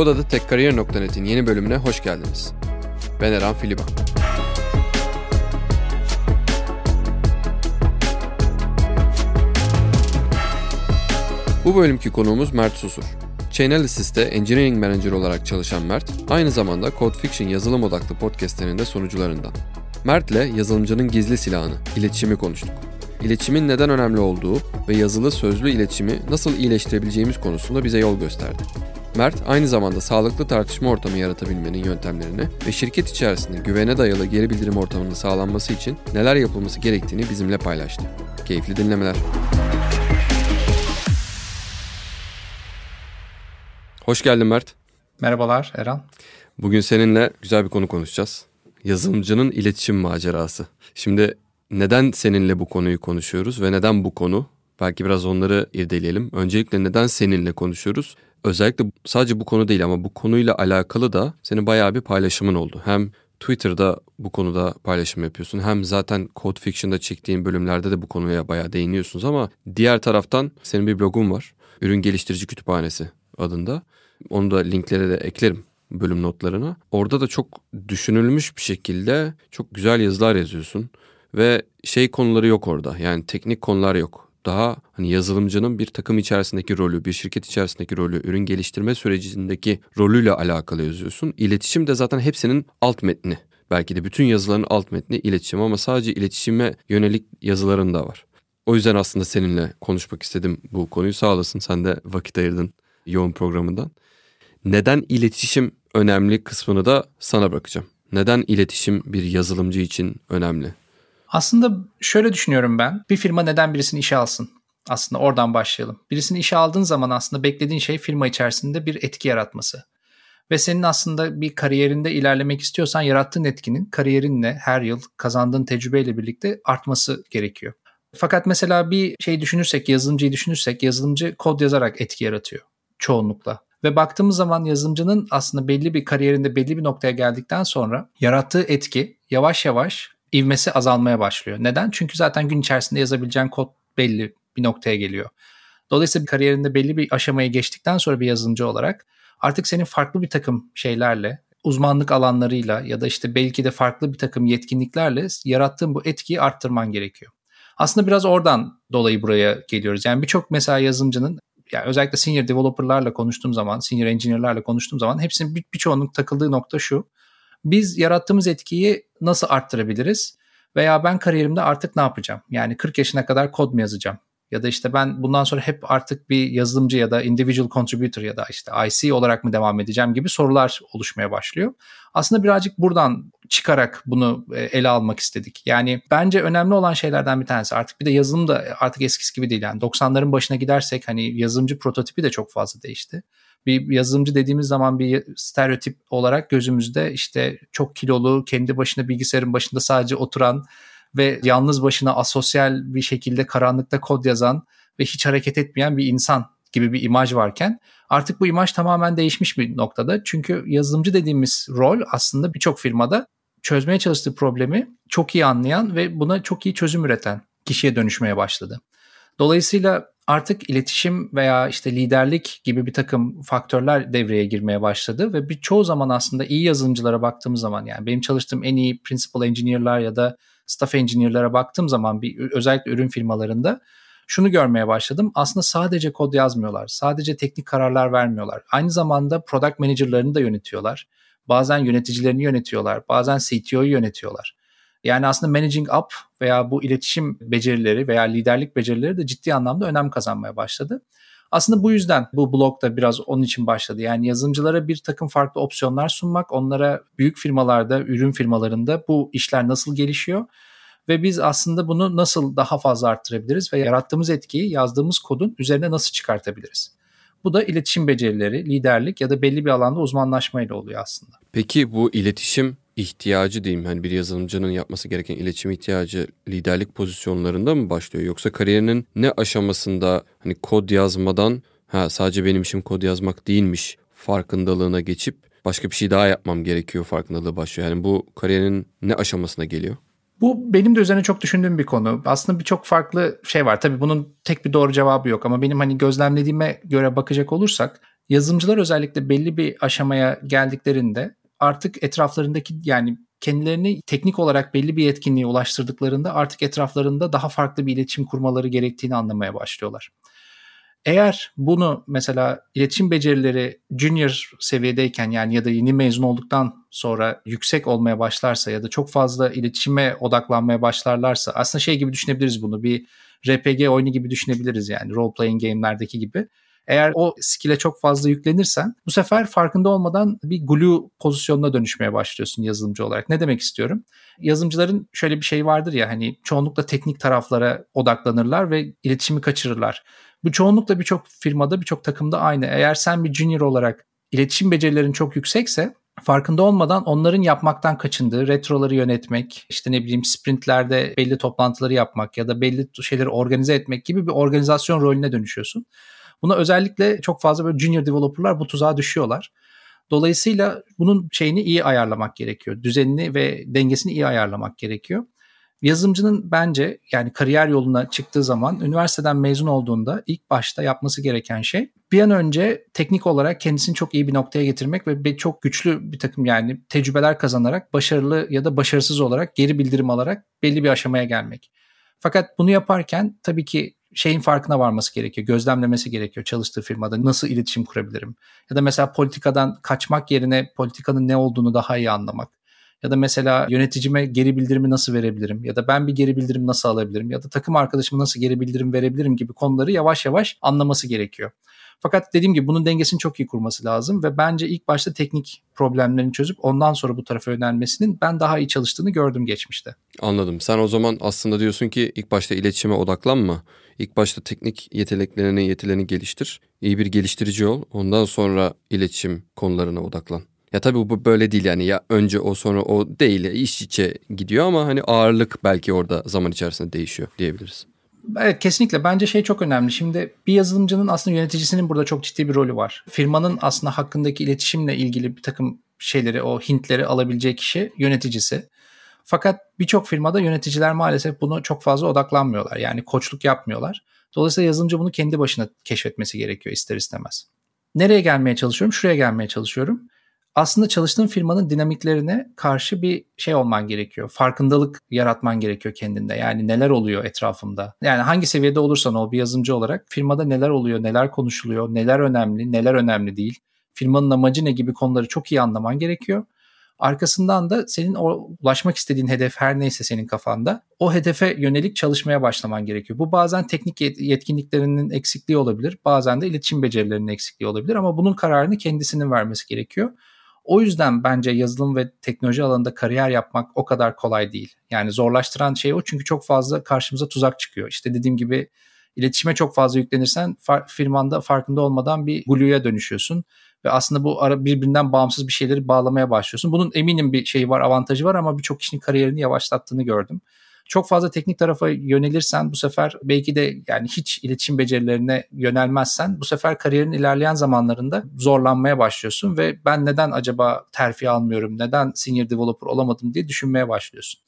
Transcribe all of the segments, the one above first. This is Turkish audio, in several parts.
Kodadı Tekkariyer.net'in yeni bölümüne hoş geldiniz. Ben Eren Filiba. Bu bölümki konuğumuz Mert Susur. Chainalysis'te Engineering Manager olarak çalışan Mert, aynı zamanda Code Fiction yazılım odaklı podcastlerinin de sunucularından. Mert'le yazılımcının gizli silahını, iletişimi konuştuk. İletişimin neden önemli olduğu ve yazılı sözlü iletişimi nasıl iyileştirebileceğimiz konusunda bize yol gösterdi. Mert aynı zamanda sağlıklı tartışma ortamı yaratabilmenin yöntemlerini ve şirket içerisinde güvene dayalı geri bildirim ortamının sağlanması için neler yapılması gerektiğini bizimle paylaştı. Keyifli dinlemeler. Hoş geldin Mert. Merhabalar Eren. Bugün seninle güzel bir konu konuşacağız. Yazılımcının iletişim macerası. Şimdi neden seninle bu konuyu konuşuyoruz ve neden bu konu? Belki biraz onları irdeleyelim. Öncelikle neden seninle konuşuyoruz? Özellikle sadece bu konu değil ama bu konuyla alakalı da senin bayağı bir paylaşımın oldu. Hem Twitter'da bu konuda paylaşım yapıyorsun. Hem zaten Code Fiction'da çektiğin bölümlerde de bu konuya bayağı değiniyorsunuz ama diğer taraftan senin bir blogun var. Ürün Geliştirici Kütüphanesi adında. Onu da linklere de eklerim bölüm notlarına. Orada da çok düşünülmüş bir şekilde çok güzel yazılar yazıyorsun ve şey konuları yok orada. Yani teknik konular yok. Daha hani yazılımcının bir takım içerisindeki rolü, bir şirket içerisindeki rolü, ürün geliştirme sürecindeki rolüyle alakalı yazıyorsun. İletişim de zaten hepsinin alt metni. Belki de bütün yazıların alt metni iletişim ama sadece iletişime yönelik yazıların da var. O yüzden aslında seninle konuşmak istedim bu konuyu. Sağ olasın sen de vakit ayırdın yoğun programından. Neden iletişim önemli kısmını da sana bırakacağım. Neden iletişim bir yazılımcı için önemli? Aslında şöyle düşünüyorum ben. Bir firma neden birisini işe alsın? Aslında oradan başlayalım. Birisini işe aldığın zaman aslında beklediğin şey firma içerisinde bir etki yaratması. Ve senin aslında bir kariyerinde ilerlemek istiyorsan yarattığın etkinin kariyerinle her yıl kazandığın tecrübeyle birlikte artması gerekiyor. Fakat mesela bir şey düşünürsek, yazılımcıyı düşünürsek yazılımcı kod yazarak etki yaratıyor çoğunlukla. Ve baktığımız zaman yazılımcının aslında belli bir kariyerinde belli bir noktaya geldikten sonra yarattığı etki yavaş yavaş ivmesi azalmaya başlıyor. Neden? Çünkü zaten gün içerisinde yazabileceğin kod belli bir noktaya geliyor. Dolayısıyla kariyerinde belli bir aşamaya geçtikten sonra bir yazılımcı olarak artık senin farklı bir takım şeylerle, uzmanlık alanlarıyla ya da işte belki de farklı bir takım yetkinliklerle yarattığın bu etkiyi arttırman gerekiyor. Aslında biraz oradan dolayı buraya geliyoruz. Yani birçok mesela yazılımcının yani özellikle senior developerlarla konuştuğum zaman, senior engineer'larla konuştuğum zaman hepsinin bir, birçoğunun takıldığı nokta şu. Biz yarattığımız etkiyi nasıl arttırabiliriz? Veya ben kariyerimde artık ne yapacağım? Yani 40 yaşına kadar kod mu yazacağım? Ya da işte ben bundan sonra hep artık bir yazılımcı ya da individual contributor ya da işte IC olarak mı devam edeceğim gibi sorular oluşmaya başlıyor. Aslında birazcık buradan çıkarak bunu e, ele almak istedik. Yani bence önemli olan şeylerden bir tanesi artık bir de yazılım da artık eskisi gibi değil. Yani 90'ların başına gidersek hani yazılımcı prototipi de çok fazla değişti bir yazılımcı dediğimiz zaman bir stereotip olarak gözümüzde işte çok kilolu, kendi başına bilgisayarın başında sadece oturan ve yalnız başına asosyal bir şekilde karanlıkta kod yazan ve hiç hareket etmeyen bir insan gibi bir imaj varken artık bu imaj tamamen değişmiş bir noktada. Çünkü yazılımcı dediğimiz rol aslında birçok firmada çözmeye çalıştığı problemi çok iyi anlayan ve buna çok iyi çözüm üreten kişiye dönüşmeye başladı. Dolayısıyla artık iletişim veya işte liderlik gibi bir takım faktörler devreye girmeye başladı ve birçoğu zaman aslında iyi yazılımcılara baktığımız zaman yani benim çalıştığım en iyi principal engineer'lar ya da staff engineer'lara baktığım zaman bir özellikle ürün firmalarında şunu görmeye başladım. Aslında sadece kod yazmıyorlar. Sadece teknik kararlar vermiyorlar. Aynı zamanda product manager'larını da yönetiyorlar. Bazen yöneticilerini yönetiyorlar. Bazen CTO'yu yönetiyorlar. Yani aslında managing up veya bu iletişim becerileri veya liderlik becerileri de ciddi anlamda önem kazanmaya başladı. Aslında bu yüzden bu blog da biraz onun için başladı. Yani yazılımcılara bir takım farklı opsiyonlar sunmak, onlara büyük firmalarda, ürün firmalarında bu işler nasıl gelişiyor ve biz aslında bunu nasıl daha fazla arttırabiliriz ve yarattığımız etkiyi yazdığımız kodun üzerine nasıl çıkartabiliriz? Bu da iletişim becerileri, liderlik ya da belli bir alanda uzmanlaşmayla oluyor aslında. Peki bu iletişim ihtiyacı diyeyim hani bir yazılımcının yapması gereken iletişim ihtiyacı liderlik pozisyonlarında mı başlıyor yoksa kariyerinin ne aşamasında hani kod yazmadan ha sadece benim işim kod yazmak değilmiş farkındalığına geçip başka bir şey daha yapmam gerekiyor farkındalığı başlıyor. Yani bu kariyerin ne aşamasına geliyor? Bu benim de üzerine çok düşündüğüm bir konu. Aslında birçok farklı şey var. Tabii bunun tek bir doğru cevabı yok ama benim hani gözlemlediğime göre bakacak olursak Yazılımcılar özellikle belli bir aşamaya geldiklerinde artık etraflarındaki yani kendilerini teknik olarak belli bir yetkinliğe ulaştırdıklarında artık etraflarında daha farklı bir iletişim kurmaları gerektiğini anlamaya başlıyorlar. Eğer bunu mesela iletişim becerileri junior seviyedeyken yani ya da yeni mezun olduktan sonra yüksek olmaya başlarsa ya da çok fazla iletişime odaklanmaya başlarlarsa aslında şey gibi düşünebiliriz bunu bir RPG oyunu gibi düşünebiliriz yani role playing game'lerdeki gibi. Eğer o skill'e çok fazla yüklenirsen bu sefer farkında olmadan bir glue pozisyonuna dönüşmeye başlıyorsun yazılımcı olarak. Ne demek istiyorum? Yazılımcıların şöyle bir şey vardır ya hani çoğunlukla teknik taraflara odaklanırlar ve iletişimi kaçırırlar. Bu çoğunlukla birçok firmada, birçok takımda aynı. Eğer sen bir junior olarak iletişim becerilerin çok yüksekse farkında olmadan onların yapmaktan kaçındığı retroları yönetmek, işte ne bileyim sprintlerde belli toplantıları yapmak ya da belli şeyleri organize etmek gibi bir organizasyon rolüne dönüşüyorsun. Buna özellikle çok fazla böyle junior developerlar bu tuzağa düşüyorlar. Dolayısıyla bunun şeyini iyi ayarlamak gerekiyor. Düzenini ve dengesini iyi ayarlamak gerekiyor. Yazılımcının bence yani kariyer yoluna çıktığı zaman üniversiteden mezun olduğunda ilk başta yapması gereken şey bir an önce teknik olarak kendisini çok iyi bir noktaya getirmek ve çok güçlü bir takım yani tecrübeler kazanarak başarılı ya da başarısız olarak geri bildirim alarak belli bir aşamaya gelmek. Fakat bunu yaparken tabii ki şeyin farkına varması gerekiyor. Gözlemlemesi gerekiyor çalıştığı firmada nasıl iletişim kurabilirim? Ya da mesela politikadan kaçmak yerine politikanın ne olduğunu daha iyi anlamak. Ya da mesela yöneticime geri bildirimi nasıl verebilirim? Ya da ben bir geri bildirim nasıl alabilirim? Ya da takım arkadaşıma nasıl geri bildirim verebilirim gibi konuları yavaş yavaş anlaması gerekiyor. Fakat dediğim gibi bunun dengesini çok iyi kurması lazım ve bence ilk başta teknik problemlerini çözüp ondan sonra bu tarafa yönelmesinin ben daha iyi çalıştığını gördüm geçmişte. Anladım. Sen o zaman aslında diyorsun ki ilk başta iletişime odaklanma. İlk başta teknik yeteneklerini, yetilerini geliştir. İyi bir geliştirici ol. Ondan sonra iletişim konularına odaklan. Ya tabii bu böyle değil yani ya önce o sonra o değil iş içe gidiyor ama hani ağırlık belki orada zaman içerisinde değişiyor diyebiliriz. Evet kesinlikle bence şey çok önemli. Şimdi bir yazılımcının aslında yöneticisinin burada çok ciddi bir rolü var. Firmanın aslında hakkındaki iletişimle ilgili bir takım şeyleri o hintleri alabilecek kişi yöneticisi. Fakat birçok firmada yöneticiler maalesef bunu çok fazla odaklanmıyorlar. Yani koçluk yapmıyorlar. Dolayısıyla yazılımcı bunu kendi başına keşfetmesi gerekiyor ister istemez. Nereye gelmeye çalışıyorum? Şuraya gelmeye çalışıyorum aslında çalıştığın firmanın dinamiklerine karşı bir şey olman gerekiyor. Farkındalık yaratman gerekiyor kendinde. Yani neler oluyor etrafımda. Yani hangi seviyede olursan ol bir yazılımcı olarak firmada neler oluyor, neler konuşuluyor, neler önemli, neler önemli değil. Firmanın amacı ne gibi konuları çok iyi anlaman gerekiyor. Arkasından da senin o ulaşmak istediğin hedef her neyse senin kafanda o hedefe yönelik çalışmaya başlaman gerekiyor. Bu bazen teknik yetkinliklerinin eksikliği olabilir. Bazen de iletişim becerilerinin eksikliği olabilir ama bunun kararını kendisinin vermesi gerekiyor. O yüzden bence yazılım ve teknoloji alanında kariyer yapmak o kadar kolay değil. Yani zorlaştıran şey o çünkü çok fazla karşımıza tuzak çıkıyor. İşte dediğim gibi iletişime çok fazla yüklenirsen far, firmanda farkında olmadan bir glue'ya dönüşüyorsun. Ve aslında bu ara birbirinden bağımsız bir şeyleri bağlamaya başlıyorsun. Bunun eminim bir şeyi var, avantajı var ama birçok kişinin kariyerini yavaşlattığını gördüm çok fazla teknik tarafa yönelirsen bu sefer belki de yani hiç iletişim becerilerine yönelmezsen bu sefer kariyerin ilerleyen zamanlarında zorlanmaya başlıyorsun ve ben neden acaba terfi almıyorum, neden senior developer olamadım diye düşünmeye başlıyorsun.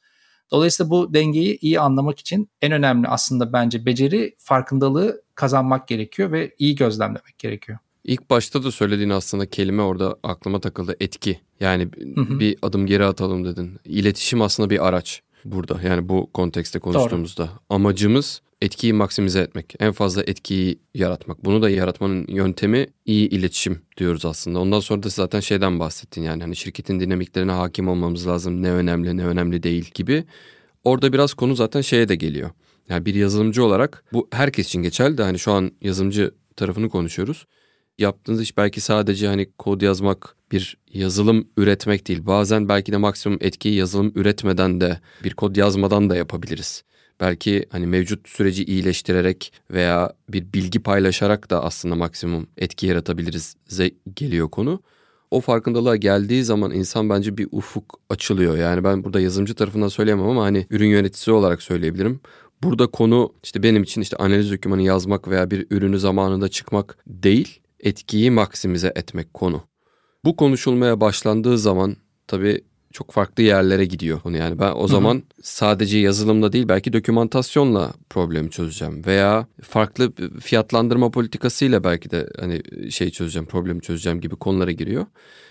Dolayısıyla bu dengeyi iyi anlamak için en önemli aslında bence beceri farkındalığı kazanmak gerekiyor ve iyi gözlemlemek gerekiyor. İlk başta da söylediğin aslında kelime orada aklıma takıldı etki. Yani hı hı. bir adım geri atalım dedin. İletişim aslında bir araç burada. Yani bu kontekste konuştuğumuzda. Doğru. Amacımız etkiyi maksimize etmek. En fazla etkiyi yaratmak. Bunu da yaratmanın yöntemi iyi iletişim diyoruz aslında. Ondan sonra da zaten şeyden bahsettin yani hani şirketin dinamiklerine hakim olmamız lazım. Ne önemli ne önemli değil gibi. Orada biraz konu zaten şeye de geliyor. Yani bir yazılımcı olarak bu herkes için geçerli de hani şu an yazılımcı tarafını konuşuyoruz. Yaptığınız iş belki sadece hani kod yazmak, bir yazılım üretmek değil. Bazen belki de maksimum etkiyi yazılım üretmeden de bir kod yazmadan da yapabiliriz. Belki hani mevcut süreci iyileştirerek veya bir bilgi paylaşarak da aslında maksimum etki yaratabiliriz geliyor konu. O farkındalığa geldiği zaman insan bence bir ufuk açılıyor. Yani ben burada yazılımcı tarafından söyleyemem ama hani ürün yöneticisi olarak söyleyebilirim. Burada konu işte benim için işte analiz dokümanı yazmak veya bir ürünü zamanında çıkmak değil, etkiyi maksimize etmek konu. Bu konuşulmaya başlandığı zaman tabii çok farklı yerlere gidiyor konu yani. Ben o zaman Hı-hı. sadece yazılımla değil belki dokümantasyonla problemi çözeceğim veya farklı fiyatlandırma politikasıyla belki de hani şey çözeceğim, problemi çözeceğim gibi konulara giriyor.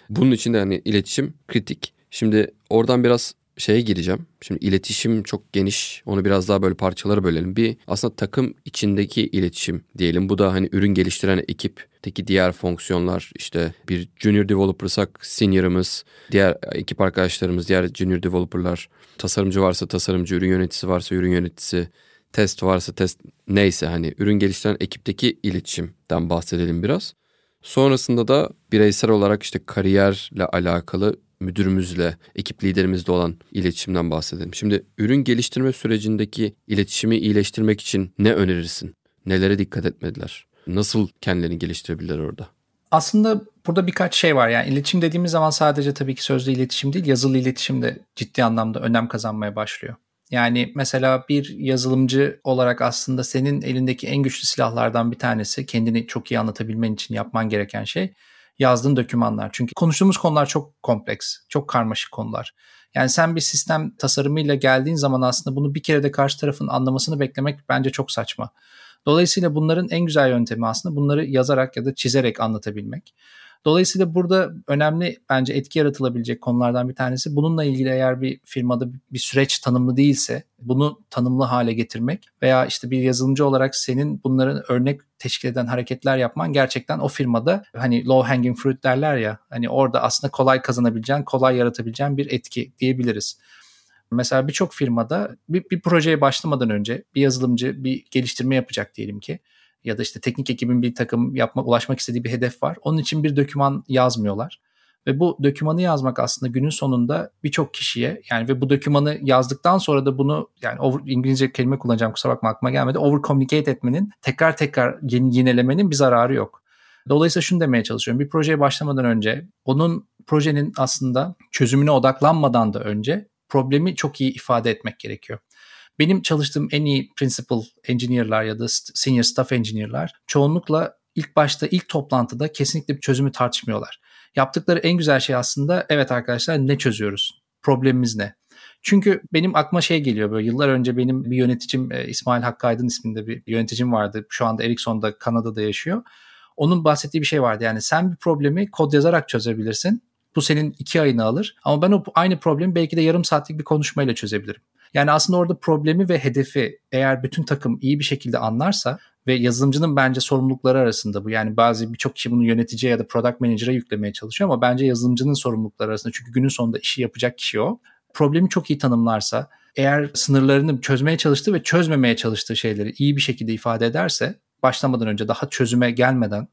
Bunun için de hani iletişim kritik. Şimdi oradan biraz şeye gireceğim. Şimdi iletişim çok geniş. Onu biraz daha böyle parçalara bölelim. Bir aslında takım içindeki iletişim diyelim. Bu da hani ürün geliştiren ekipteki diğer fonksiyonlar işte bir junior developer'sak senior'ımız, diğer ekip arkadaşlarımız, diğer junior developer'lar, tasarımcı varsa tasarımcı, ürün yöneticisi varsa ürün yöneticisi, test varsa test neyse hani ürün geliştiren ekipteki iletişimden bahsedelim biraz. Sonrasında da bireysel olarak işte kariyerle alakalı müdürümüzle, ekip liderimizle olan iletişimden bahsedelim. Şimdi ürün geliştirme sürecindeki iletişimi iyileştirmek için ne önerirsin? Nelere dikkat etmediler? Nasıl kendilerini geliştirebilirler orada? Aslında burada birkaç şey var. Yani iletişim dediğimiz zaman sadece tabii ki sözlü iletişim değil, yazılı iletişim de ciddi anlamda önem kazanmaya başlıyor. Yani mesela bir yazılımcı olarak aslında senin elindeki en güçlü silahlardan bir tanesi kendini çok iyi anlatabilmen için yapman gereken şey yazdığın dokümanlar. Çünkü konuştuğumuz konular çok kompleks, çok karmaşık konular. Yani sen bir sistem tasarımıyla geldiğin zaman aslında bunu bir kere de karşı tarafın anlamasını beklemek bence çok saçma. Dolayısıyla bunların en güzel yöntemi aslında bunları yazarak ya da çizerek anlatabilmek. Dolayısıyla burada önemli bence etki yaratılabilecek konulardan bir tanesi bununla ilgili eğer bir firmada bir süreç tanımlı değilse bunu tanımlı hale getirmek veya işte bir yazılımcı olarak senin bunların örnek teşkil eden hareketler yapman gerçekten o firmada hani low hanging fruit derler ya hani orada aslında kolay kazanabileceğin, kolay yaratabileceğin bir etki diyebiliriz. Mesela birçok firmada bir, bir projeye başlamadan önce bir yazılımcı bir geliştirme yapacak diyelim ki ya da işte teknik ekibin bir takım yapmak, ulaşmak istediği bir hedef var. Onun için bir doküman yazmıyorlar. Ve bu dokümanı yazmak aslında günün sonunda birçok kişiye yani ve bu dokümanı yazdıktan sonra da bunu yani over, İngilizce kelime kullanacağım kusura bakma aklıma gelmedi. Over communicate etmenin tekrar tekrar yinelemenin bir zararı yok. Dolayısıyla şunu demeye çalışıyorum. Bir projeye başlamadan önce onun projenin aslında çözümüne odaklanmadan da önce problemi çok iyi ifade etmek gerekiyor. Benim çalıştığım en iyi principal engineer'lar ya da senior staff engineer'lar çoğunlukla ilk başta ilk toplantıda kesinlikle bir çözümü tartışmıyorlar. Yaptıkları en güzel şey aslında evet arkadaşlar ne çözüyoruz? Problemimiz ne? Çünkü benim aklıma şey geliyor böyle yıllar önce benim bir yöneticim e, İsmail Hakkı Aydın isminde bir yöneticim vardı. Şu anda Ericsson'da Kanada'da yaşıyor. Onun bahsettiği bir şey vardı yani sen bir problemi kod yazarak çözebilirsin. Bu senin iki ayını alır ama ben o aynı problemi belki de yarım saatlik bir konuşmayla çözebilirim. Yani aslında orada problemi ve hedefi eğer bütün takım iyi bir şekilde anlarsa ve yazılımcının bence sorumlulukları arasında bu. Yani bazı birçok kişi bunu yöneticiye ya da product manager'a yüklemeye çalışıyor ama bence yazılımcının sorumlulukları arasında. Çünkü günün sonunda işi yapacak kişi o. Problemi çok iyi tanımlarsa, eğer sınırlarını çözmeye çalıştığı ve çözmemeye çalıştığı şeyleri iyi bir şekilde ifade ederse, başlamadan önce daha çözüme gelmeden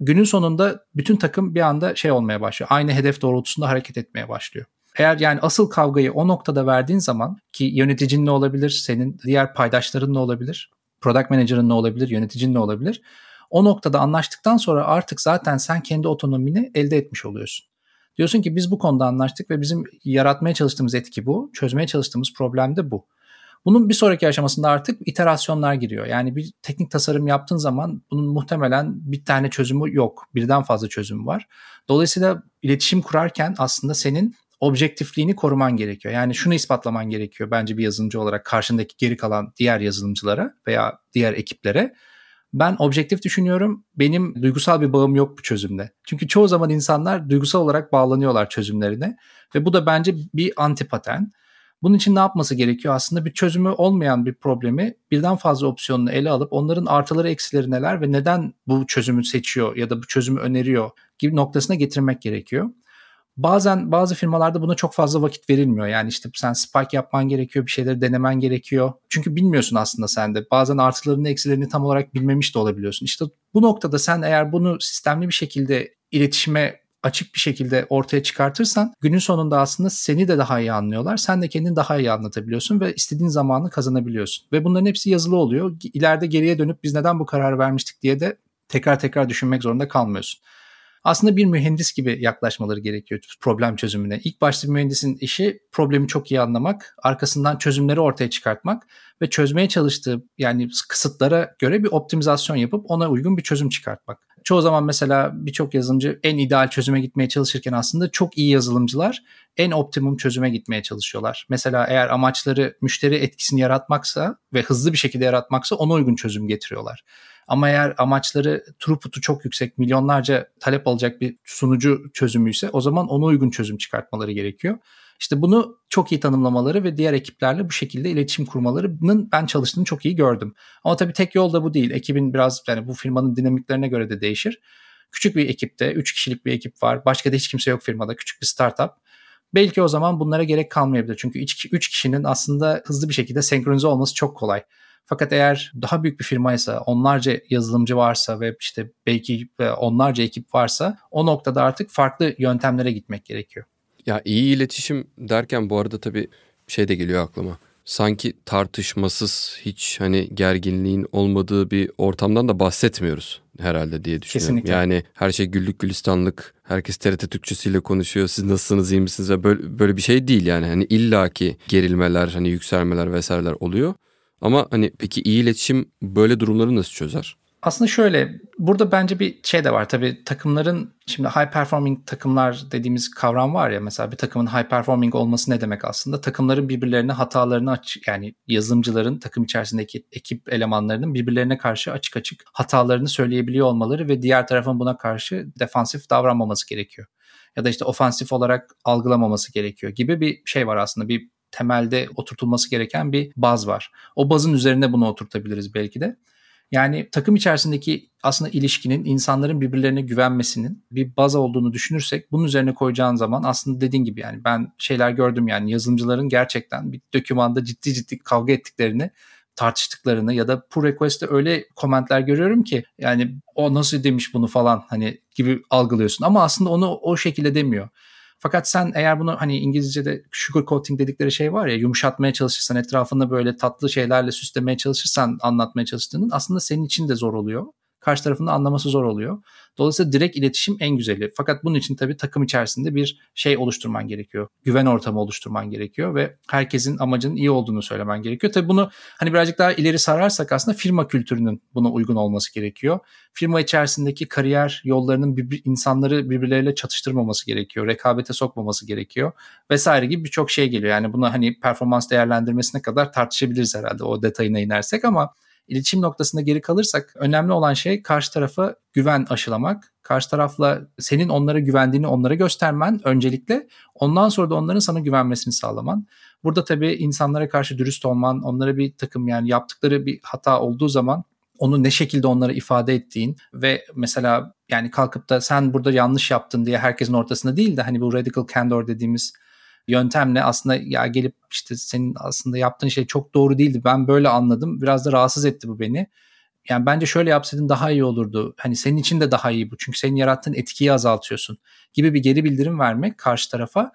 günün sonunda bütün takım bir anda şey olmaya başlıyor. Aynı hedef doğrultusunda hareket etmeye başlıyor. Eğer yani asıl kavgayı o noktada verdiğin zaman ki yöneticin ne olabilir, senin diğer paydaşların ne olabilir, product manager'ın ne olabilir, yöneticin ne olabilir? O noktada anlaştıktan sonra artık zaten sen kendi otonomini elde etmiş oluyorsun. Diyorsun ki biz bu konuda anlaştık ve bizim yaratmaya çalıştığımız etki bu, çözmeye çalıştığımız problem de bu. Bunun bir sonraki aşamasında artık iterasyonlar giriyor. Yani bir teknik tasarım yaptığın zaman bunun muhtemelen bir tane çözümü yok. Birden fazla çözüm var. Dolayısıyla iletişim kurarken aslında senin objektifliğini koruman gerekiyor. Yani şunu ispatlaman gerekiyor bence bir yazılımcı olarak karşındaki geri kalan diğer yazılımcılara veya diğer ekiplere. Ben objektif düşünüyorum. Benim duygusal bir bağım yok bu çözümde. Çünkü çoğu zaman insanlar duygusal olarak bağlanıyorlar çözümlerine ve bu da bence bir antipaten. Bunun için ne yapması gerekiyor? Aslında bir çözümü olmayan bir problemi birden fazla opsiyonunu ele alıp onların artıları eksileri neler ve neden bu çözümü seçiyor ya da bu çözümü öneriyor gibi noktasına getirmek gerekiyor. Bazen bazı firmalarda buna çok fazla vakit verilmiyor. Yani işte sen spike yapman gerekiyor, bir şeyleri denemen gerekiyor. Çünkü bilmiyorsun aslında sen de. Bazen artılarını eksilerini tam olarak bilmemiş de olabiliyorsun. İşte bu noktada sen eğer bunu sistemli bir şekilde iletişime açık bir şekilde ortaya çıkartırsan günün sonunda aslında seni de daha iyi anlıyorlar. Sen de kendini daha iyi anlatabiliyorsun ve istediğin zamanı kazanabiliyorsun. Ve bunların hepsi yazılı oluyor. İleride geriye dönüp biz neden bu kararı vermiştik diye de tekrar tekrar düşünmek zorunda kalmıyorsun. Aslında bir mühendis gibi yaklaşmaları gerekiyor problem çözümüne. İlk başta bir mühendisin işi problemi çok iyi anlamak, arkasından çözümleri ortaya çıkartmak ve çözmeye çalıştığı yani kısıtlara göre bir optimizasyon yapıp ona uygun bir çözüm çıkartmak. Çoğu zaman mesela birçok yazılımcı en ideal çözüme gitmeye çalışırken aslında çok iyi yazılımcılar en optimum çözüme gitmeye çalışıyorlar. Mesela eğer amaçları müşteri etkisini yaratmaksa ve hızlı bir şekilde yaratmaksa ona uygun çözüm getiriyorlar. Ama eğer amaçları throughput'u çok yüksek, milyonlarca talep alacak bir sunucu çözümüyse o zaman ona uygun çözüm çıkartmaları gerekiyor. İşte bunu çok iyi tanımlamaları ve diğer ekiplerle bu şekilde iletişim kurmalarının ben çalıştığını çok iyi gördüm. Ama tabii tek yol da bu değil. Ekibin biraz yani bu firmanın dinamiklerine göre de değişir. Küçük bir ekipte, 3 kişilik bir ekip var. Başka da hiç kimse yok firmada. Küçük bir startup. Belki o zaman bunlara gerek kalmayabilir. Çünkü 3 kişinin aslında hızlı bir şekilde senkronize olması çok kolay. Fakat eğer daha büyük bir firmaysa, onlarca yazılımcı varsa ve işte belki onlarca ekip varsa o noktada artık farklı yöntemlere gitmek gerekiyor. Ya iyi iletişim derken bu arada tabii şey de geliyor aklıma. Sanki tartışmasız hiç hani gerginliğin olmadığı bir ortamdan da bahsetmiyoruz herhalde diye düşünüyorum. Kesinlikle. Yani her şey güllük gülistanlık. Herkes TRT Türkçesiyle konuşuyor. Siz nasılsınız, iyi misiniz? Böyle, böyle bir şey değil yani. Hani illaki gerilmeler, hani yükselmeler vesaireler oluyor. Ama hani peki iyi iletişim böyle durumları nasıl çözer? Aslında şöyle burada bence bir şey de var tabii takımların şimdi high performing takımlar dediğimiz kavram var ya mesela bir takımın high performing olması ne demek aslında takımların birbirlerine hatalarını açık yani yazılımcıların takım içerisindeki ekip elemanlarının birbirlerine karşı açık açık hatalarını söyleyebiliyor olmaları ve diğer tarafın buna karşı defansif davranmaması gerekiyor. Ya da işte ofansif olarak algılamaması gerekiyor gibi bir şey var aslında bir temelde oturtulması gereken bir baz var. O bazın üzerine bunu oturtabiliriz belki de. Yani takım içerisindeki aslında ilişkinin insanların birbirlerine güvenmesinin bir baz olduğunu düşünürsek bunun üzerine koyacağın zaman aslında dediğin gibi yani ben şeyler gördüm yani yazılımcıların gerçekten bir dokümanda ciddi ciddi kavga ettiklerini tartıştıklarını ya da pull request'te öyle komentler görüyorum ki yani o nasıl demiş bunu falan hani gibi algılıyorsun ama aslında onu o şekilde demiyor. Fakat sen eğer bunu hani İngilizce'de sugar coating dedikleri şey var ya yumuşatmaya çalışırsan etrafında böyle tatlı şeylerle süslemeye çalışırsan anlatmaya çalıştığının aslında senin için de zor oluyor karşı tarafında anlaması zor oluyor. Dolayısıyla direkt iletişim en güzeli. Fakat bunun için tabii takım içerisinde bir şey oluşturman gerekiyor. Güven ortamı oluşturman gerekiyor ve herkesin amacının iyi olduğunu söylemen gerekiyor. Tabii bunu hani birazcık daha ileri sararsak aslında firma kültürünün buna uygun olması gerekiyor. Firma içerisindeki kariyer yollarının bir, insanları birbirleriyle çatıştırmaması gerekiyor. Rekabete sokmaması gerekiyor vesaire gibi birçok şey geliyor. Yani buna hani performans değerlendirmesine kadar tartışabiliriz herhalde o detayına inersek ama iletişim noktasında geri kalırsak önemli olan şey karşı tarafa güven aşılamak. Karşı tarafla senin onlara güvendiğini onlara göstermen öncelikle. Ondan sonra da onların sana güvenmesini sağlaman. Burada tabii insanlara karşı dürüst olman, onlara bir takım yani yaptıkları bir hata olduğu zaman onu ne şekilde onlara ifade ettiğin ve mesela yani kalkıp da sen burada yanlış yaptın diye herkesin ortasında değil de hani bu radical candor dediğimiz yöntemle aslında ya gelip işte senin aslında yaptığın şey çok doğru değildi. Ben böyle anladım. Biraz da rahatsız etti bu beni. Yani bence şöyle yapsaydın daha iyi olurdu. Hani senin için de daha iyi bu. Çünkü senin yarattığın etkiyi azaltıyorsun gibi bir geri bildirim vermek karşı tarafa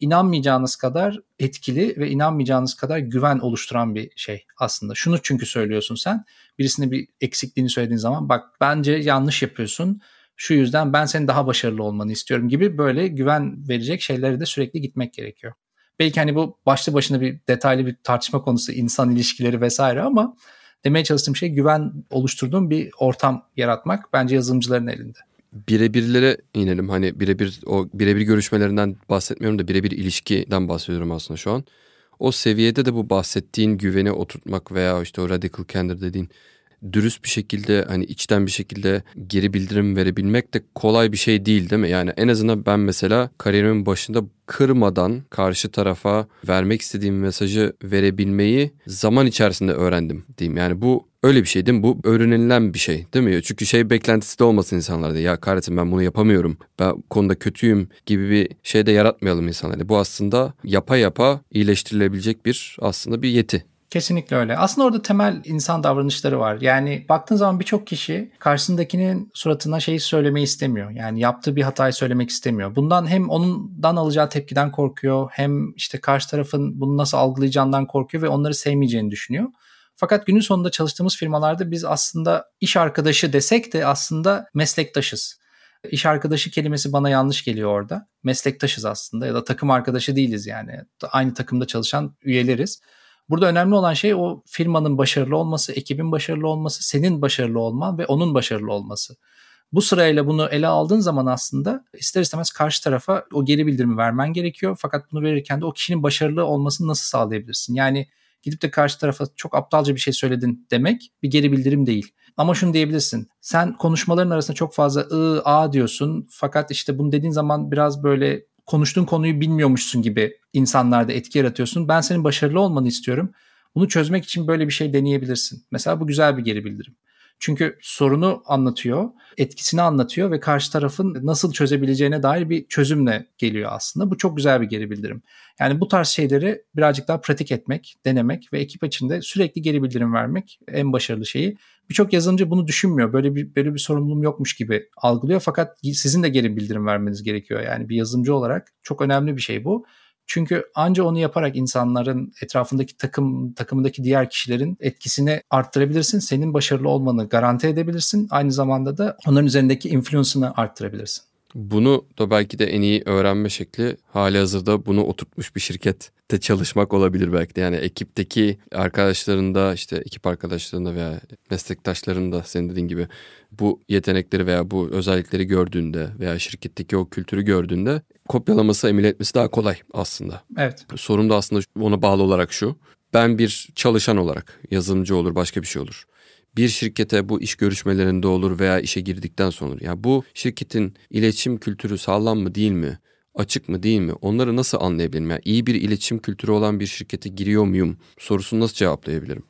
inanmayacağınız kadar etkili ve inanmayacağınız kadar güven oluşturan bir şey aslında. Şunu çünkü söylüyorsun sen. Birisine bir eksikliğini söylediğin zaman bak bence yanlış yapıyorsun şu yüzden ben senin daha başarılı olmanı istiyorum gibi böyle güven verecek şeylere de sürekli gitmek gerekiyor. Belki hani bu başlı başına bir detaylı bir tartışma konusu insan ilişkileri vesaire ama demeye çalıştığım şey güven oluşturduğum bir ortam yaratmak bence yazılımcıların elinde. Birebirlere inelim. Hani birebir o birebir görüşmelerinden bahsetmiyorum da birebir ilişkiden bahsediyorum aslında şu an. O seviyede de bu bahsettiğin güveni oturtmak veya işte o radical candor dediğin dürüst bir şekilde hani içten bir şekilde geri bildirim verebilmek de kolay bir şey değil değil mi? Yani en azından ben mesela kariyerimin başında kırmadan karşı tarafa vermek istediğim mesajı verebilmeyi zaman içerisinde öğrendim diyeyim. Yani bu öyle bir şey değil mi? Bu öğrenilen bir şey değil mi? Çünkü şey beklentisi de olmasın insanlarda. Ya kahretsin ben bunu yapamıyorum. Ben konuda kötüyüm gibi bir şey de yaratmayalım insanlarda. Bu aslında yapa yapa iyileştirilebilecek bir aslında bir yeti. Kesinlikle öyle. Aslında orada temel insan davranışları var. Yani baktığın zaman birçok kişi karşısındakinin suratına şeyi söylemeyi istemiyor. Yani yaptığı bir hatayı söylemek istemiyor. Bundan hem ondan alacağı tepkiden korkuyor hem işte karşı tarafın bunu nasıl algılayacağından korkuyor ve onları sevmeyeceğini düşünüyor. Fakat günün sonunda çalıştığımız firmalarda biz aslında iş arkadaşı desek de aslında meslektaşız. İş arkadaşı kelimesi bana yanlış geliyor orada. Meslektaşız aslında ya da takım arkadaşı değiliz yani. Aynı takımda çalışan üyeleriz. Burada önemli olan şey o firmanın başarılı olması, ekibin başarılı olması, senin başarılı olman ve onun başarılı olması. Bu sırayla bunu ele aldığın zaman aslında ister istemez karşı tarafa o geri bildirimi vermen gerekiyor. Fakat bunu verirken de o kişinin başarılı olmasını nasıl sağlayabilirsin? Yani gidip de karşı tarafa çok aptalca bir şey söyledin demek bir geri bildirim değil. Ama şunu diyebilirsin. Sen konuşmaların arasında çok fazla ı, a diyorsun. Fakat işte bunu dediğin zaman biraz böyle konuştuğun konuyu bilmiyormuşsun gibi insanlarda etki yaratıyorsun. Ben senin başarılı olmanı istiyorum. Bunu çözmek için böyle bir şey deneyebilirsin. Mesela bu güzel bir geri bildirim. Çünkü sorunu anlatıyor, etkisini anlatıyor ve karşı tarafın nasıl çözebileceğine dair bir çözümle geliyor aslında. Bu çok güzel bir geri bildirim. Yani bu tarz şeyleri birazcık daha pratik etmek, denemek ve ekip içinde sürekli geri bildirim vermek en başarılı şeyi. Birçok yazılımcı bunu düşünmüyor. Böyle bir böyle bir sorumluluğum yokmuş gibi algılıyor fakat sizin de geri bildirim vermeniz gerekiyor. Yani bir yazılımcı olarak çok önemli bir şey bu. Çünkü anca onu yaparak insanların etrafındaki takım takımındaki diğer kişilerin etkisini arttırabilirsin. Senin başarılı olmanı garanti edebilirsin. Aynı zamanda da onların üzerindeki influence'ını arttırabilirsin. Bunu da belki de en iyi öğrenme şekli hali hazırda bunu oturtmuş bir şirkette çalışmak olabilir belki de. Yani ekipteki arkadaşlarında işte ekip arkadaşlarında veya meslektaşlarında senin dediğin gibi bu yetenekleri veya bu özellikleri gördüğünde veya şirketteki o kültürü gördüğünde kopyalaması, emile etmesi daha kolay aslında. Evet. Sorun da aslında ona bağlı olarak şu. Ben bir çalışan olarak yazılımcı olur başka bir şey olur bir şirkete bu iş görüşmelerinde olur veya işe girdikten sonra ya yani bu şirketin iletişim kültürü sağlam mı değil mi? Açık mı değil mi? Onları nasıl anlayabilirim? Yani iyi bir iletişim kültürü olan bir şirkete giriyor muyum? Sorusunu nasıl cevaplayabilirim?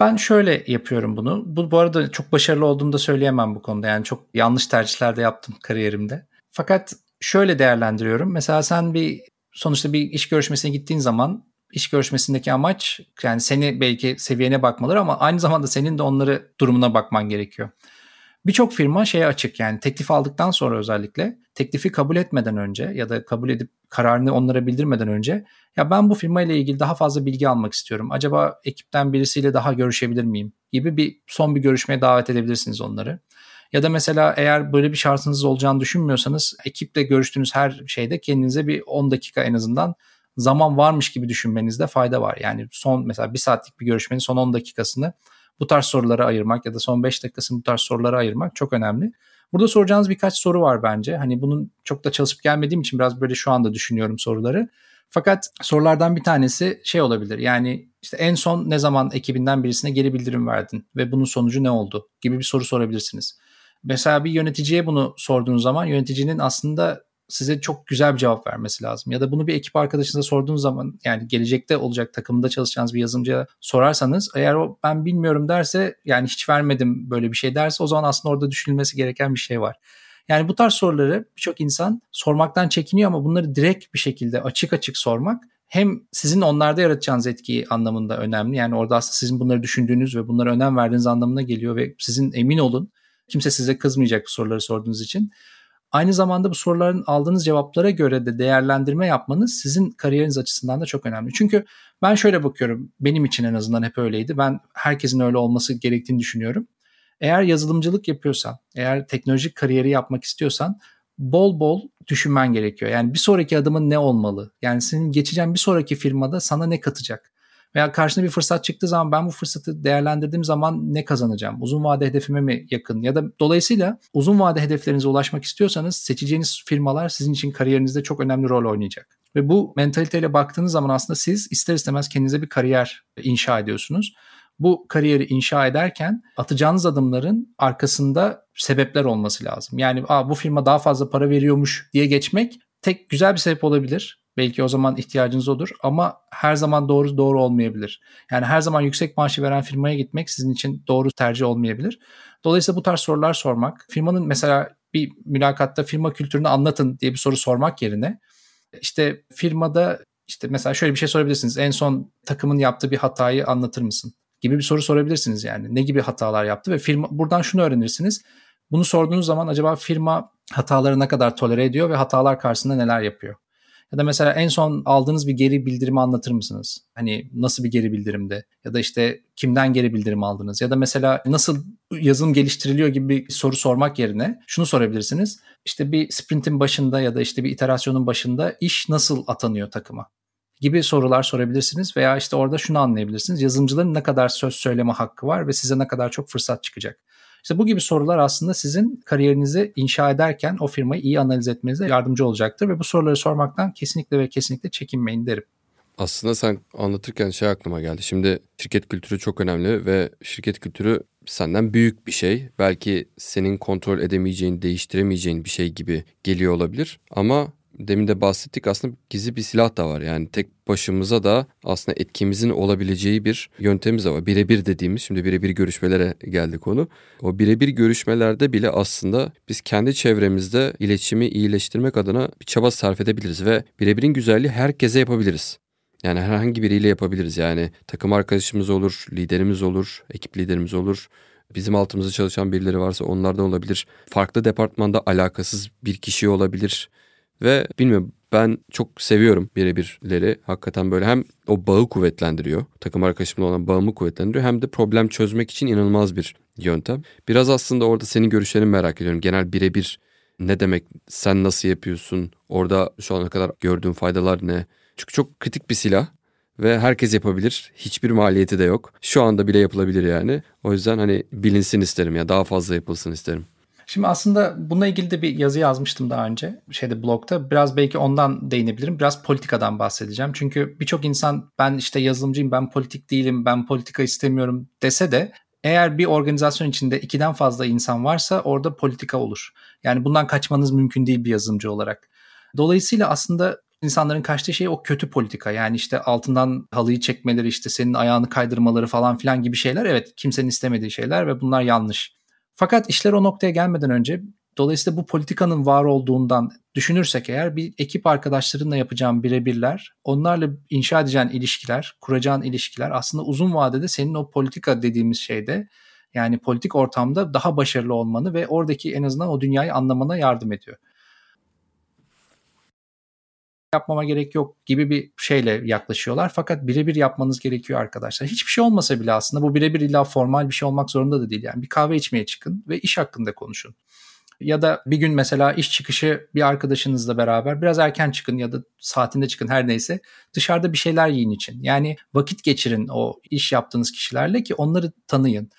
Ben şöyle yapıyorum bunu. Bu, bu arada çok başarılı olduğumu da söyleyemem bu konuda. Yani çok yanlış tercihler de yaptım kariyerimde. Fakat şöyle değerlendiriyorum. Mesela sen bir sonuçta bir iş görüşmesine gittiğin zaman iş görüşmesindeki amaç yani seni belki seviyene bakmaları ama aynı zamanda senin de onları durumuna bakman gerekiyor. Birçok firma şeye açık yani teklif aldıktan sonra özellikle teklifi kabul etmeden önce ya da kabul edip kararını onlara bildirmeden önce ya ben bu firma ile ilgili daha fazla bilgi almak istiyorum. Acaba ekipten birisiyle daha görüşebilir miyim gibi bir son bir görüşmeye davet edebilirsiniz onları. Ya da mesela eğer böyle bir şartınız olacağını düşünmüyorsanız ekiple görüştüğünüz her şeyde kendinize bir 10 dakika en azından zaman varmış gibi düşünmenizde fayda var. Yani son mesela bir saatlik bir görüşmenin son 10 dakikasını bu tarz sorulara ayırmak ya da son 5 dakikasını bu tarz sorulara ayırmak çok önemli. Burada soracağınız birkaç soru var bence. Hani bunun çok da çalışıp gelmediğim için biraz böyle şu anda düşünüyorum soruları. Fakat sorulardan bir tanesi şey olabilir. Yani işte en son ne zaman ekibinden birisine geri bildirim verdin ve bunun sonucu ne oldu gibi bir soru sorabilirsiniz. Mesela bir yöneticiye bunu sorduğunuz zaman yöneticinin aslında size çok güzel bir cevap vermesi lazım. Ya da bunu bir ekip arkadaşınıza sorduğunuz zaman yani gelecekte olacak takımında çalışacağınız bir yazılımcıya sorarsanız eğer o ben bilmiyorum derse yani hiç vermedim böyle bir şey derse o zaman aslında orada düşünülmesi gereken bir şey var. Yani bu tarz soruları birçok insan sormaktan çekiniyor ama bunları direkt bir şekilde açık açık sormak hem sizin onlarda yaratacağınız etkiyi anlamında önemli. Yani orada aslında sizin bunları düşündüğünüz ve bunlara önem verdiğiniz anlamına geliyor ve sizin emin olun kimse size kızmayacak bu soruları sorduğunuz için. Aynı zamanda bu soruların aldığınız cevaplara göre de değerlendirme yapmanız sizin kariyeriniz açısından da çok önemli. Çünkü ben şöyle bakıyorum, benim için en azından hep öyleydi. Ben herkesin öyle olması gerektiğini düşünüyorum. Eğer yazılımcılık yapıyorsan, eğer teknolojik kariyeri yapmak istiyorsan bol bol düşünmen gerekiyor. Yani bir sonraki adımın ne olmalı? Yani senin geçeceğin bir sonraki firmada sana ne katacak? Veya karşına bir fırsat çıktığı zaman ben bu fırsatı değerlendirdiğim zaman ne kazanacağım? Uzun vade hedefime mi yakın? Ya da dolayısıyla uzun vade hedeflerinize ulaşmak istiyorsanız seçeceğiniz firmalar sizin için kariyerinizde çok önemli rol oynayacak. Ve bu mentaliteyle baktığınız zaman aslında siz ister istemez kendinize bir kariyer inşa ediyorsunuz. Bu kariyeri inşa ederken atacağınız adımların arkasında sebepler olması lazım. Yani Aa, bu firma daha fazla para veriyormuş diye geçmek tek güzel bir sebep olabilir. Belki o zaman ihtiyacınız olur ama her zaman doğru doğru olmayabilir. Yani her zaman yüksek maaşı veren firmaya gitmek sizin için doğru tercih olmayabilir. Dolayısıyla bu tarz sorular sormak, firmanın mesela bir mülakatta firma kültürünü anlatın diye bir soru sormak yerine işte firmada işte mesela şöyle bir şey sorabilirsiniz. En son takımın yaptığı bir hatayı anlatır mısın? gibi bir soru sorabilirsiniz yani. Ne gibi hatalar yaptı ve firma buradan şunu öğrenirsiniz. Bunu sorduğunuz zaman acaba firma hataları ne kadar tolere ediyor ve hatalar karşısında neler yapıyor? Ya da mesela en son aldığınız bir geri bildirimi anlatır mısınız? Hani nasıl bir geri bildirimdi? Ya da işte kimden geri bildirim aldınız? Ya da mesela nasıl yazılım geliştiriliyor gibi bir soru sormak yerine şunu sorabilirsiniz. İşte bir sprintin başında ya da işte bir iterasyonun başında iş nasıl atanıyor takıma? gibi sorular sorabilirsiniz veya işte orada şunu anlayabilirsiniz. Yazılımcıların ne kadar söz söyleme hakkı var ve size ne kadar çok fırsat çıkacak. İşte bu gibi sorular aslında sizin kariyerinizi inşa ederken o firmayı iyi analiz etmenize yardımcı olacaktır ve bu soruları sormaktan kesinlikle ve kesinlikle çekinmeyin derim. Aslında sen anlatırken şey aklıma geldi. Şimdi şirket kültürü çok önemli ve şirket kültürü senden büyük bir şey. Belki senin kontrol edemeyeceğin, değiştiremeyeceğin bir şey gibi geliyor olabilir. Ama demin de bahsettik aslında gizli bir silah da var. Yani tek başımıza da aslında etkimizin olabileceği bir yöntemimiz var. Birebir dediğimiz şimdi birebir görüşmelere geldi konu. O birebir görüşmelerde bile aslında biz kendi çevremizde iletişimi iyileştirmek adına bir çaba sarf edebiliriz ve birebirin güzelliği herkese yapabiliriz. Yani herhangi biriyle yapabiliriz. Yani takım arkadaşımız olur, liderimiz olur, ekip liderimiz olur. Bizim altımızda çalışan birileri varsa onlardan olabilir. Farklı departmanda alakasız bir kişi olabilir. Ve bilmiyorum ben çok seviyorum birebirleri. Hakikaten böyle hem o bağı kuvvetlendiriyor. Takım arkadaşımla olan bağımı kuvvetlendiriyor. Hem de problem çözmek için inanılmaz bir yöntem. Biraz aslında orada senin görüşlerini merak ediyorum. Genel birebir ne demek? Sen nasıl yapıyorsun? Orada şu ana kadar gördüğün faydalar ne? Çünkü çok kritik bir silah ve herkes yapabilir. Hiçbir maliyeti de yok. Şu anda bile yapılabilir yani. O yüzden hani bilinsin isterim ya daha fazla yapılsın isterim. Şimdi aslında bununla ilgili de bir yazı yazmıştım daha önce şeyde blogda. Biraz belki ondan değinebilirim. Biraz politikadan bahsedeceğim. Çünkü birçok insan ben işte yazılımcıyım, ben politik değilim, ben politika istemiyorum dese de eğer bir organizasyon içinde ikiden fazla insan varsa orada politika olur. Yani bundan kaçmanız mümkün değil bir yazılımcı olarak. Dolayısıyla aslında insanların kaçtığı şey o kötü politika. Yani işte altından halıyı çekmeleri, işte senin ayağını kaydırmaları falan filan gibi şeyler. Evet kimsenin istemediği şeyler ve bunlar yanlış. Fakat işler o noktaya gelmeden önce dolayısıyla bu politikanın var olduğundan düşünürsek eğer bir ekip arkadaşlarınla yapacağın birebirler, onlarla inşa edeceğin ilişkiler, kuracağın ilişkiler aslında uzun vadede senin o politika dediğimiz şeyde yani politik ortamda daha başarılı olmanı ve oradaki en azından o dünyayı anlamana yardım ediyor yapmama gerek yok gibi bir şeyle yaklaşıyorlar. Fakat birebir yapmanız gerekiyor arkadaşlar. Hiçbir şey olmasa bile aslında bu birebir illa formal bir şey olmak zorunda da değil. Yani bir kahve içmeye çıkın ve iş hakkında konuşun. Ya da bir gün mesela iş çıkışı bir arkadaşınızla beraber biraz erken çıkın ya da saatinde çıkın her neyse dışarıda bir şeyler yiyin için. Yani vakit geçirin o iş yaptığınız kişilerle ki onları tanıyın.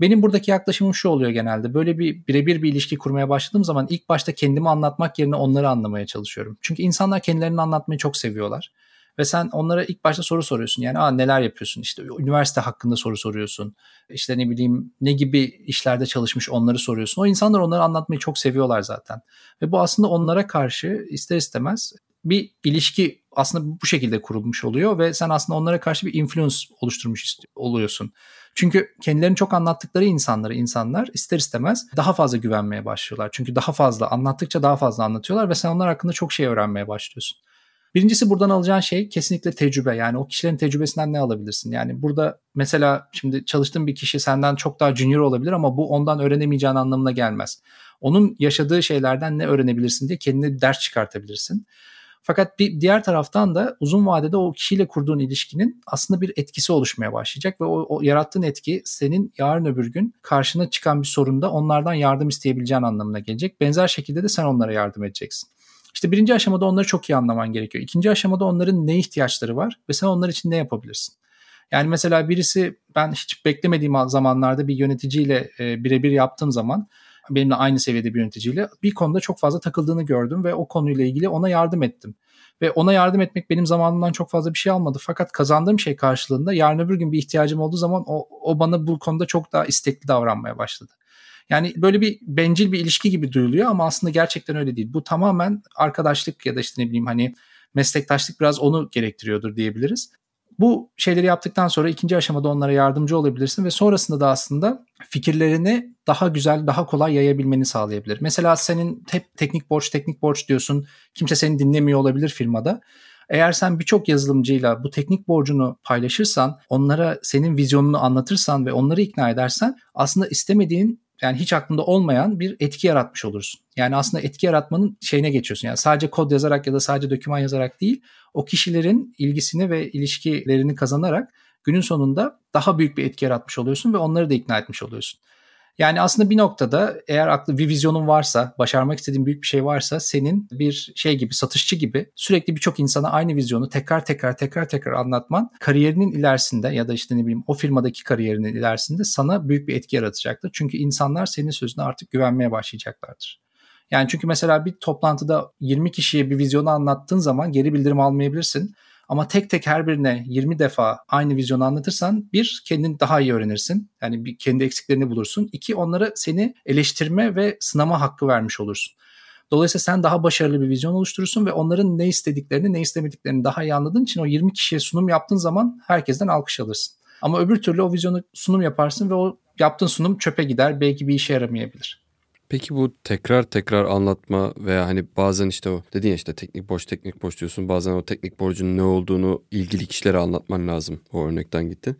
Benim buradaki yaklaşımım şu oluyor genelde. Böyle bir birebir bir ilişki kurmaya başladığım zaman ilk başta kendimi anlatmak yerine onları anlamaya çalışıyorum. Çünkü insanlar kendilerini anlatmayı çok seviyorlar. Ve sen onlara ilk başta soru soruyorsun. Yani Aa, neler yapıyorsun? İşte üniversite hakkında soru soruyorsun. İşte ne bileyim ne gibi işlerde çalışmış onları soruyorsun. O insanlar onları anlatmayı çok seviyorlar zaten. Ve bu aslında onlara karşı ister istemez bir ilişki aslında bu şekilde kurulmuş oluyor ve sen aslında onlara karşı bir influence oluşturmuş oluyorsun. Çünkü kendilerini çok anlattıkları insanları insanlar ister istemez daha fazla güvenmeye başlıyorlar. Çünkü daha fazla anlattıkça daha fazla anlatıyorlar ve sen onlar hakkında çok şey öğrenmeye başlıyorsun. Birincisi buradan alacağın şey kesinlikle tecrübe. Yani o kişilerin tecrübesinden ne alabilirsin? Yani burada mesela şimdi çalıştığın bir kişi senden çok daha junior olabilir ama bu ondan öğrenemeyeceğin anlamına gelmez. Onun yaşadığı şeylerden ne öğrenebilirsin diye kendine bir ders çıkartabilirsin. Fakat bir diğer taraftan da uzun vadede o kişiyle kurduğun ilişkinin aslında bir etkisi oluşmaya başlayacak ve o, o yarattığın etki senin yarın öbür gün karşına çıkan bir sorunda onlardan yardım isteyebileceğin anlamına gelecek. Benzer şekilde de sen onlara yardım edeceksin. İşte birinci aşamada onları çok iyi anlaman gerekiyor. İkinci aşamada onların ne ihtiyaçları var ve sen onlar için ne yapabilirsin? Yani mesela birisi ben hiç beklemediğim zamanlarda bir yöneticiyle e, birebir yaptığım zaman benimle aynı seviyede bir yöneticiyle bir konuda çok fazla takıldığını gördüm ve o konuyla ilgili ona yardım ettim. Ve ona yardım etmek benim zamanımdan çok fazla bir şey almadı. Fakat kazandığım şey karşılığında yarın öbür gün bir ihtiyacım olduğu zaman o, o bana bu konuda çok daha istekli davranmaya başladı. Yani böyle bir bencil bir ilişki gibi duyuluyor ama aslında gerçekten öyle değil. Bu tamamen arkadaşlık ya da işte ne bileyim hani meslektaşlık biraz onu gerektiriyordur diyebiliriz. Bu şeyleri yaptıktan sonra ikinci aşamada onlara yardımcı olabilirsin ve sonrasında da aslında fikirlerini daha güzel, daha kolay yayabilmeni sağlayabilir. Mesela senin hep teknik borç, teknik borç diyorsun. Kimse seni dinlemiyor olabilir firmada. Eğer sen birçok yazılımcıyla bu teknik borcunu paylaşırsan, onlara senin vizyonunu anlatırsan ve onları ikna edersen aslında istemediğin yani hiç aklında olmayan bir etki yaratmış olursun. Yani aslında etki yaratmanın şeyine geçiyorsun. Yani sadece kod yazarak ya da sadece doküman yazarak değil, o kişilerin ilgisini ve ilişkilerini kazanarak günün sonunda daha büyük bir etki yaratmış oluyorsun ve onları da ikna etmiş oluyorsun. Yani aslında bir noktada eğer aklı bir vizyonun varsa, başarmak istediğin büyük bir şey varsa senin bir şey gibi, satışçı gibi sürekli birçok insana aynı vizyonu tekrar tekrar tekrar tekrar anlatman kariyerinin ilerisinde ya da işte ne bileyim o firmadaki kariyerinin ilerisinde sana büyük bir etki yaratacaktır. Çünkü insanlar senin sözüne artık güvenmeye başlayacaklardır. Yani çünkü mesela bir toplantıda 20 kişiye bir vizyonu anlattığın zaman geri bildirim almayabilirsin. Ama tek tek her birine 20 defa aynı vizyonu anlatırsan bir kendini daha iyi öğrenirsin. Yani bir kendi eksiklerini bulursun. İki onlara seni eleştirme ve sınama hakkı vermiş olursun. Dolayısıyla sen daha başarılı bir vizyon oluşturursun ve onların ne istediklerini, ne istemediklerini daha iyi anladığın için o 20 kişiye sunum yaptığın zaman herkesten alkış alırsın. Ama öbür türlü o vizyonu sunum yaparsın ve o yaptığın sunum çöpe gider. Belki bir işe yaramayabilir. Peki bu tekrar tekrar anlatma veya hani bazen işte o dedin ya işte teknik borç teknik borç diyorsun bazen o teknik borcun ne olduğunu ilgili kişilere anlatman lazım o örnekten gitti.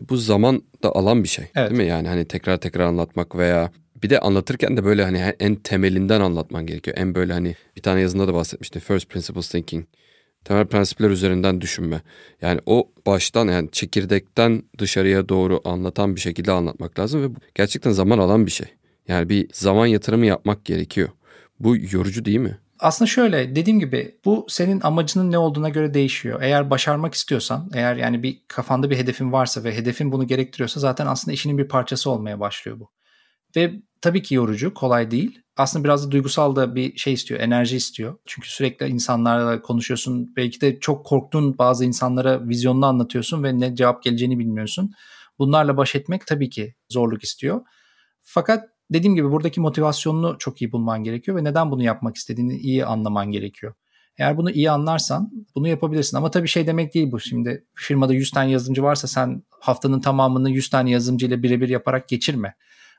E, bu zaman da alan bir şey evet. değil mi? Yani hani tekrar tekrar anlatmak veya bir de anlatırken de böyle hani en temelinden anlatman gerekiyor. En böyle hani bir tane yazında da bahsetmiştim. First principles thinking. Temel prensipler üzerinden düşünme. Yani o baştan yani çekirdekten dışarıya doğru anlatan bir şekilde anlatmak lazım ve gerçekten zaman alan bir şey. Yani bir zaman yatırımı yapmak gerekiyor. Bu yorucu değil mi? Aslında şöyle dediğim gibi bu senin amacının ne olduğuna göre değişiyor. Eğer başarmak istiyorsan, eğer yani bir kafanda bir hedefin varsa ve hedefin bunu gerektiriyorsa zaten aslında işinin bir parçası olmaya başlıyor bu. Ve tabii ki yorucu, kolay değil. Aslında biraz da duygusal da bir şey istiyor, enerji istiyor. Çünkü sürekli insanlarla konuşuyorsun. Belki de çok korktuğun bazı insanlara vizyonunu anlatıyorsun ve ne cevap geleceğini bilmiyorsun. Bunlarla baş etmek tabii ki zorluk istiyor. Fakat dediğim gibi buradaki motivasyonunu çok iyi bulman gerekiyor ve neden bunu yapmak istediğini iyi anlaman gerekiyor. Eğer bunu iyi anlarsan bunu yapabilirsin. Ama tabii şey demek değil bu. Şimdi firmada 100 tane yazılımcı varsa sen haftanın tamamını 100 tane yazılımcı ile birebir yaparak geçirme.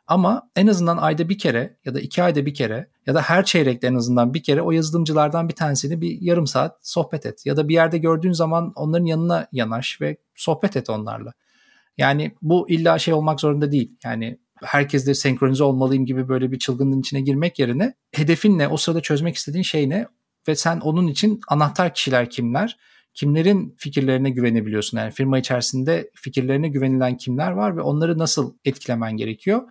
Ama en azından ayda bir kere ya da iki ayda bir kere ya da her çeyrekte en azından bir kere o yazılımcılardan bir tanesini bir yarım saat sohbet et. Ya da bir yerde gördüğün zaman onların yanına yanaş ve sohbet et onlarla. Yani bu illa şey olmak zorunda değil. Yani herkesle senkronize olmalıyım gibi böyle bir çılgınlığın içine girmek yerine hedefin ne, o sırada çözmek istediğin şey ne ve sen onun için anahtar kişiler kimler, kimlerin fikirlerine güvenebiliyorsun. Yani firma içerisinde fikirlerine güvenilen kimler var ve onları nasıl etkilemen gerekiyor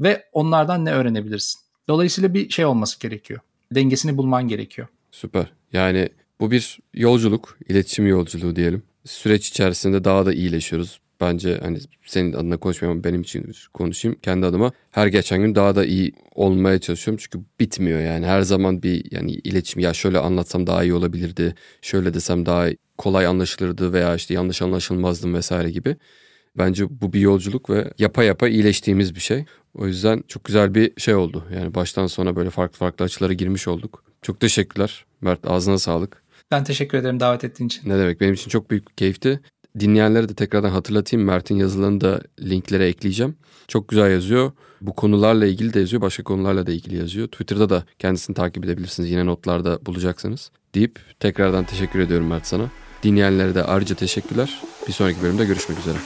ve onlardan ne öğrenebilirsin. Dolayısıyla bir şey olması gerekiyor. Dengesini bulman gerekiyor. Süper. Yani bu bir yolculuk, iletişim yolculuğu diyelim. Süreç içerisinde daha da iyileşiyoruz bence hani senin adına konuşmayayım benim için konuşayım kendi adıma. Her geçen gün daha da iyi olmaya çalışıyorum çünkü bitmiyor yani. Her zaman bir yani iletişim ya şöyle anlatsam daha iyi olabilirdi. Şöyle desem daha kolay anlaşılırdı veya işte yanlış anlaşılmazdım vesaire gibi. Bence bu bir yolculuk ve yapa yapa iyileştiğimiz bir şey. O yüzden çok güzel bir şey oldu. Yani baştan sona böyle farklı farklı açılara girmiş olduk. Çok teşekkürler Mert ağzına sağlık. Ben teşekkür ederim davet ettiğin için. Ne demek benim için çok büyük keyifti dinleyenlere de tekrardan hatırlatayım. Mert'in yazılarını da linklere ekleyeceğim. Çok güzel yazıyor. Bu konularla ilgili de yazıyor. Başka konularla da ilgili yazıyor. Twitter'da da kendisini takip edebilirsiniz. Yine notlarda bulacaksınız. Deyip tekrardan teşekkür ediyorum Mert sana. Dinleyenlere de ayrıca teşekkürler. Bir sonraki bölümde görüşmek üzere.